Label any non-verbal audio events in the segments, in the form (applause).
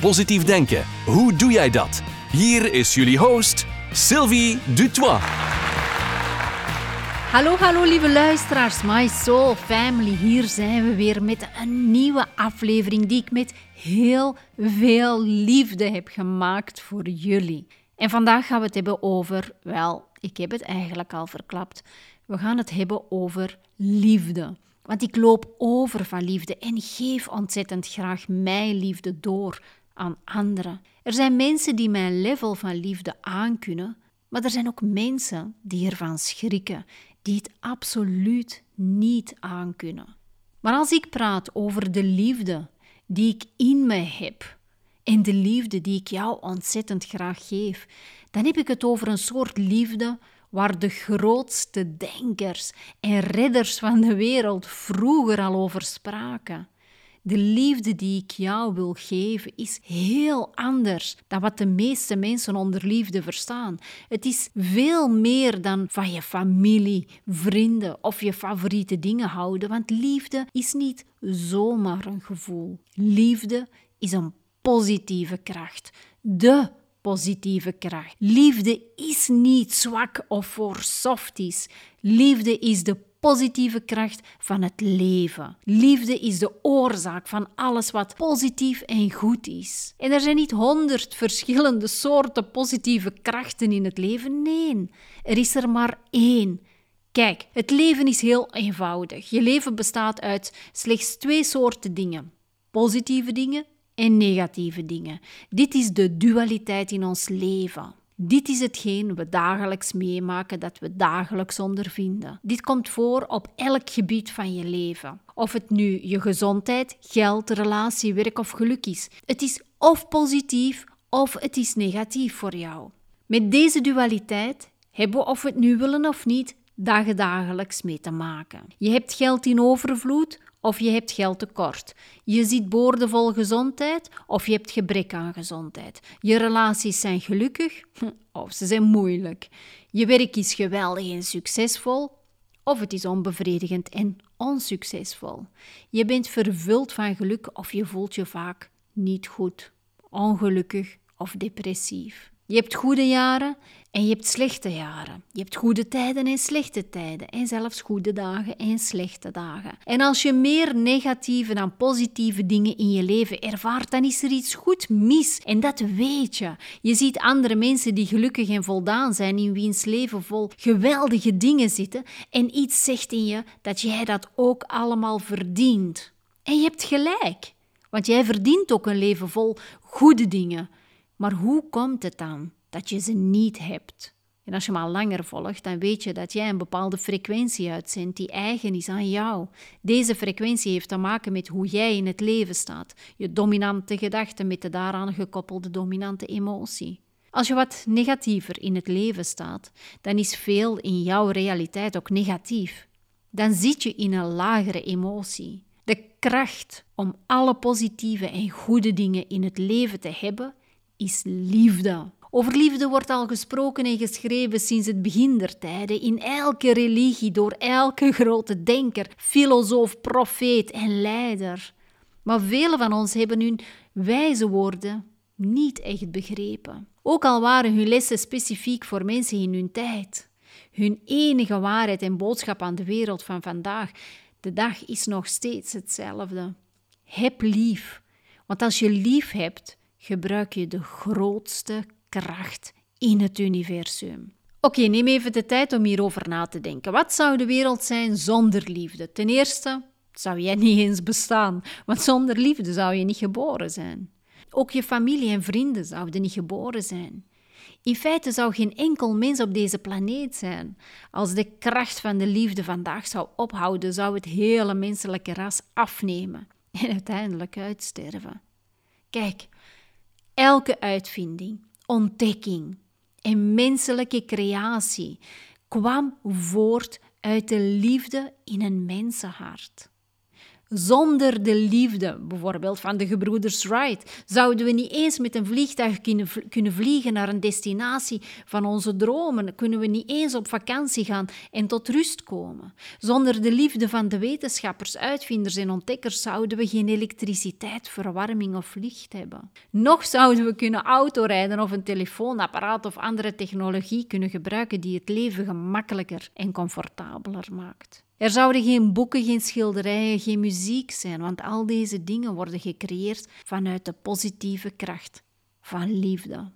Positief denken, hoe doe jij dat? Hier is jullie host, Sylvie Dutois. Hallo, hallo lieve luisteraars, My Soul Family. Hier zijn we weer met een nieuwe aflevering die ik met heel veel liefde heb gemaakt voor jullie. En vandaag gaan we het hebben over, wel, ik heb het eigenlijk al verklapt. We gaan het hebben over liefde. Want ik loop over van liefde en geef ontzettend graag mijn liefde door aan anderen. Er zijn mensen die mijn level van liefde aankunnen, maar er zijn ook mensen die ervan schrikken, die het absoluut niet aankunnen. Maar als ik praat over de liefde die ik in me heb en de liefde die ik jou ontzettend graag geef, dan heb ik het over een soort liefde waar de grootste denkers en redders van de wereld vroeger al over spraken. De liefde die ik jou wil geven is heel anders dan wat de meeste mensen onder liefde verstaan. Het is veel meer dan van je familie, vrienden of je favoriete dingen houden, want liefde is niet zomaar een gevoel. Liefde is een positieve kracht. De positieve kracht. Liefde is niet zwak of voor softies. Liefde is de positieve kracht van het leven. Liefde is de oorzaak van alles wat positief en goed is. En er zijn niet honderd verschillende soorten positieve krachten in het leven. Nee, er is er maar één. Kijk, het leven is heel eenvoudig. Je leven bestaat uit slechts twee soorten dingen: positieve dingen en negatieve dingen. Dit is de dualiteit in ons leven. Dit is hetgeen we dagelijks meemaken, dat we dagelijks ondervinden. Dit komt voor op elk gebied van je leven. Of het nu je gezondheid, geld, relatie, werk of geluk is. Het is of positief of het is negatief voor jou. Met deze dualiteit hebben we, of we het nu willen of niet, dagelijks mee te maken. Je hebt geld in overvloed of je hebt geldtekort. Je ziet boordevol gezondheid of je hebt gebrek aan gezondheid. Je relaties zijn gelukkig (laughs) of ze zijn moeilijk. Je werk is geweldig en succesvol of het is onbevredigend en onsuccesvol. Je bent vervuld van geluk of je voelt je vaak niet goed, ongelukkig of depressief. Je hebt goede jaren en je hebt slechte jaren. Je hebt goede tijden en slechte tijden. En zelfs goede dagen en slechte dagen. En als je meer negatieve dan positieve dingen in je leven ervaart, dan is er iets goed mis. En dat weet je. Je ziet andere mensen die gelukkig en voldaan zijn, in wiens leven vol geweldige dingen zitten. En iets zegt in je dat jij dat ook allemaal verdient. En je hebt gelijk. Want jij verdient ook een leven vol goede dingen. Maar hoe komt het dan dat je ze niet hebt? En als je me al langer volgt, dan weet je dat jij een bepaalde frequentie uitzendt die eigen is aan jou. Deze frequentie heeft te maken met hoe jij in het leven staat, je dominante gedachten met de daaraan gekoppelde dominante emotie. Als je wat negatiever in het leven staat, dan is veel in jouw realiteit ook negatief. Dan zit je in een lagere emotie. De kracht om alle positieve en goede dingen in het leven te hebben, is liefde. Over liefde wordt al gesproken en geschreven sinds het begin der tijden, in elke religie, door elke grote denker, filosoof, profeet en leider. Maar velen van ons hebben hun wijze woorden niet echt begrepen. Ook al waren hun lessen specifiek voor mensen in hun tijd. Hun enige waarheid en boodschap aan de wereld van vandaag, de dag is nog steeds hetzelfde. Heb lief. Want als je lief hebt, gebruik je de grootste kracht in het universum. Oké, neem even de tijd om hierover na te denken. Wat zou de wereld zijn zonder liefde? Ten eerste zou jij niet eens bestaan, want zonder liefde zou je niet geboren zijn. Ook je familie en vrienden zouden niet geboren zijn. In feite zou geen enkel mens op deze planeet zijn. Als de kracht van de liefde vandaag zou ophouden, zou het hele menselijke ras afnemen en uiteindelijk uitsterven. Kijk, Elke uitvinding, ontdekking en menselijke creatie kwam voort uit de liefde in een mensenhart. Zonder de liefde, bijvoorbeeld van de gebroeders Wright, zouden we niet eens met een vliegtuig kunnen vliegen naar een destinatie van onze dromen, kunnen we niet eens op vakantie gaan en tot rust komen. Zonder de liefde van de wetenschappers, uitvinders en ontdekkers zouden we geen elektriciteit, verwarming of licht hebben. Nog zouden we kunnen autorijden of een telefoonapparaat of andere technologie kunnen gebruiken die het leven gemakkelijker en comfortabeler maakt. Er zouden geen boeken, geen schilderijen, geen muziek zijn, want al deze dingen worden gecreëerd vanuit de positieve kracht van liefde.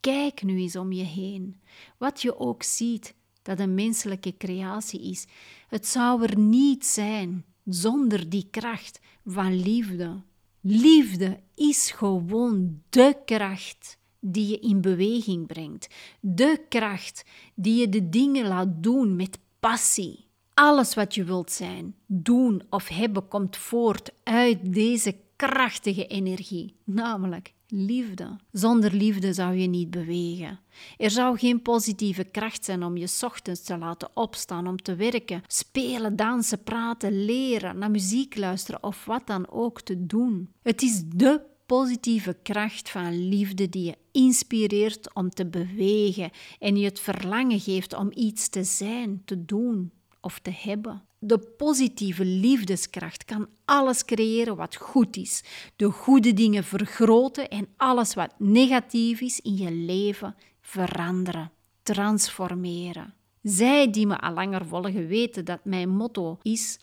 Kijk nu eens om je heen. Wat je ook ziet dat een menselijke creatie is, het zou er niet zijn zonder die kracht van liefde. Liefde is gewoon de kracht die je in beweging brengt, de kracht die je de dingen laat doen met passie. Alles wat je wilt zijn, doen of hebben komt voort uit deze krachtige energie, namelijk liefde. Zonder liefde zou je niet bewegen. Er zou geen positieve kracht zijn om je ochtends te laten opstaan, om te werken, spelen, dansen, praten, leren, naar muziek luisteren of wat dan ook te doen. Het is de positieve kracht van liefde die je inspireert om te bewegen en je het verlangen geeft om iets te zijn, te doen, of te hebben. De positieve liefdeskracht kan alles creëren wat goed is, de goede dingen vergroten en alles wat negatief is in je leven veranderen, transformeren. Zij die me al langer volgen weten dat mijn motto is: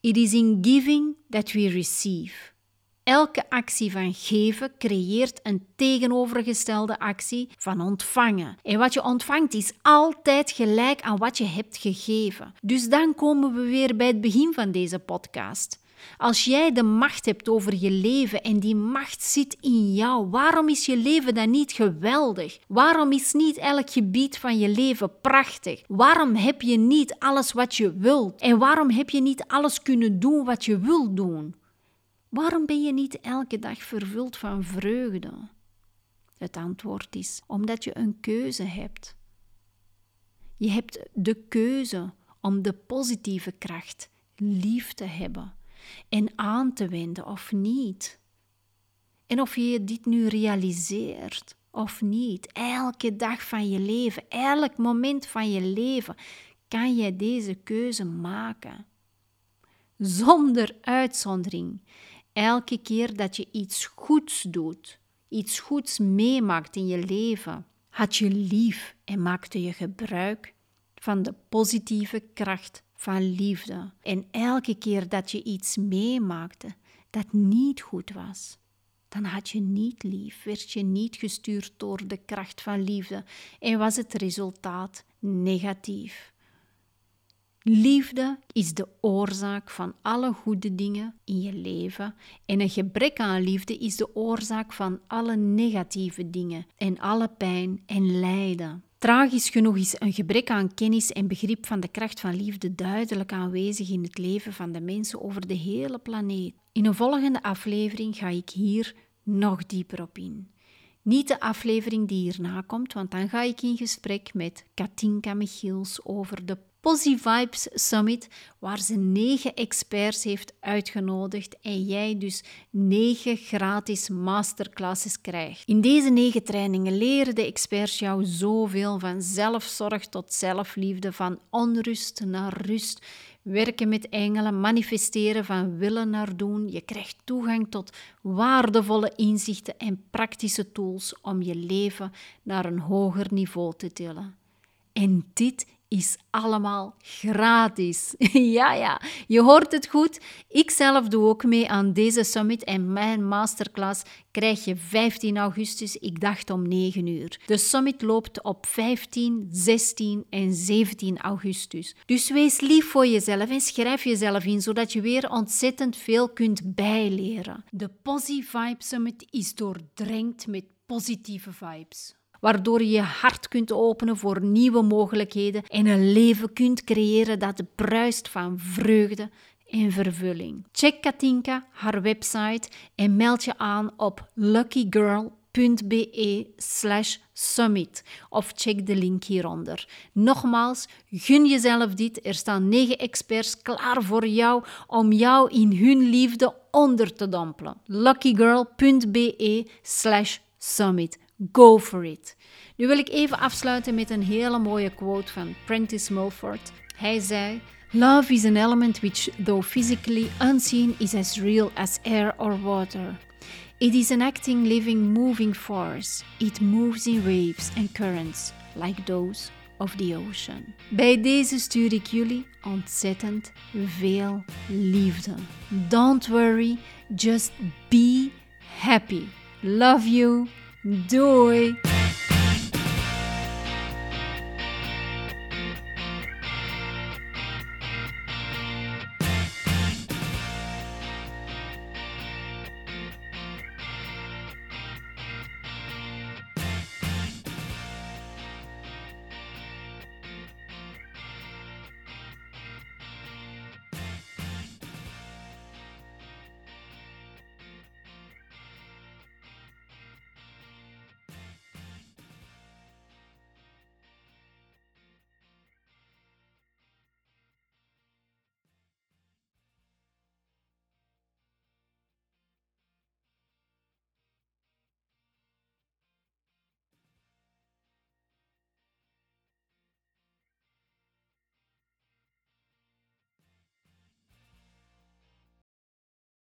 It is in giving that we receive. Elke actie van geven creëert een tegenovergestelde actie van ontvangen. En wat je ontvangt is altijd gelijk aan wat je hebt gegeven. Dus dan komen we weer bij het begin van deze podcast. Als jij de macht hebt over je leven en die macht zit in jou, waarom is je leven dan niet geweldig? Waarom is niet elk gebied van je leven prachtig? Waarom heb je niet alles wat je wilt? En waarom heb je niet alles kunnen doen wat je wilt doen? Waarom ben je niet elke dag vervuld van vreugde? Het antwoord is omdat je een keuze hebt. Je hebt de keuze om de positieve kracht lief te hebben en aan te wenden of niet. En of je dit nu realiseert of niet, elke dag van je leven, elk moment van je leven, kan je deze keuze maken. Zonder uitzondering Elke keer dat je iets goeds doet, iets goeds meemaakt in je leven, had je lief en maakte je gebruik van de positieve kracht van liefde. En elke keer dat je iets meemaakte dat niet goed was, dan had je niet lief, werd je niet gestuurd door de kracht van liefde en was het resultaat negatief. Liefde is de oorzaak van alle goede dingen in je leven en een gebrek aan liefde is de oorzaak van alle negatieve dingen en alle pijn en lijden. Tragisch genoeg is een gebrek aan kennis en begrip van de kracht van liefde duidelijk aanwezig in het leven van de mensen over de hele planeet. In een volgende aflevering ga ik hier nog dieper op in. Niet de aflevering die hierna komt, want dan ga ik in gesprek met Katinka Michiels over de Posy Vibes Summit, waar ze negen experts heeft uitgenodigd en jij dus negen gratis masterclasses krijgt. In deze negen trainingen leren de experts jou zoveel van zelfzorg tot zelfliefde, van onrust naar rust, werken met engelen, manifesteren van willen naar doen. Je krijgt toegang tot waardevolle inzichten en praktische tools om je leven naar een hoger niveau te tillen. En dit is allemaal gratis. (laughs) ja, ja, je hoort het goed. Ik zelf doe ook mee aan deze summit en mijn masterclass krijg je 15 augustus, ik dacht om 9 uur. De summit loopt op 15, 16 en 17 augustus. Dus wees lief voor jezelf en schrijf jezelf in, zodat je weer ontzettend veel kunt bijleren. De Posi Vibe Summit is doordrenkt met positieve vibes waardoor je je hart kunt openen voor nieuwe mogelijkheden en een leven kunt creëren dat bruist van vreugde en vervulling. Check Katinka, haar website en meld je aan op luckygirl.com be slash summit of check de link hieronder. Nogmaals, gun jezelf dit. Er staan negen experts klaar voor jou om jou in hun liefde onder te dompelen. luckygirl.be slash summit. Go for it. Nu wil ik even afsluiten met een hele mooie quote van Prentice Mulford. Hij zei... Love is an element which, though physically unseen, is as real as air or water. It is an acting, living, moving force. It moves in waves and currents, like those of the ocean. Bij deze stuur ik jullie ontzettend veel liefde. Don't worry, just be happy. Love you. Doei!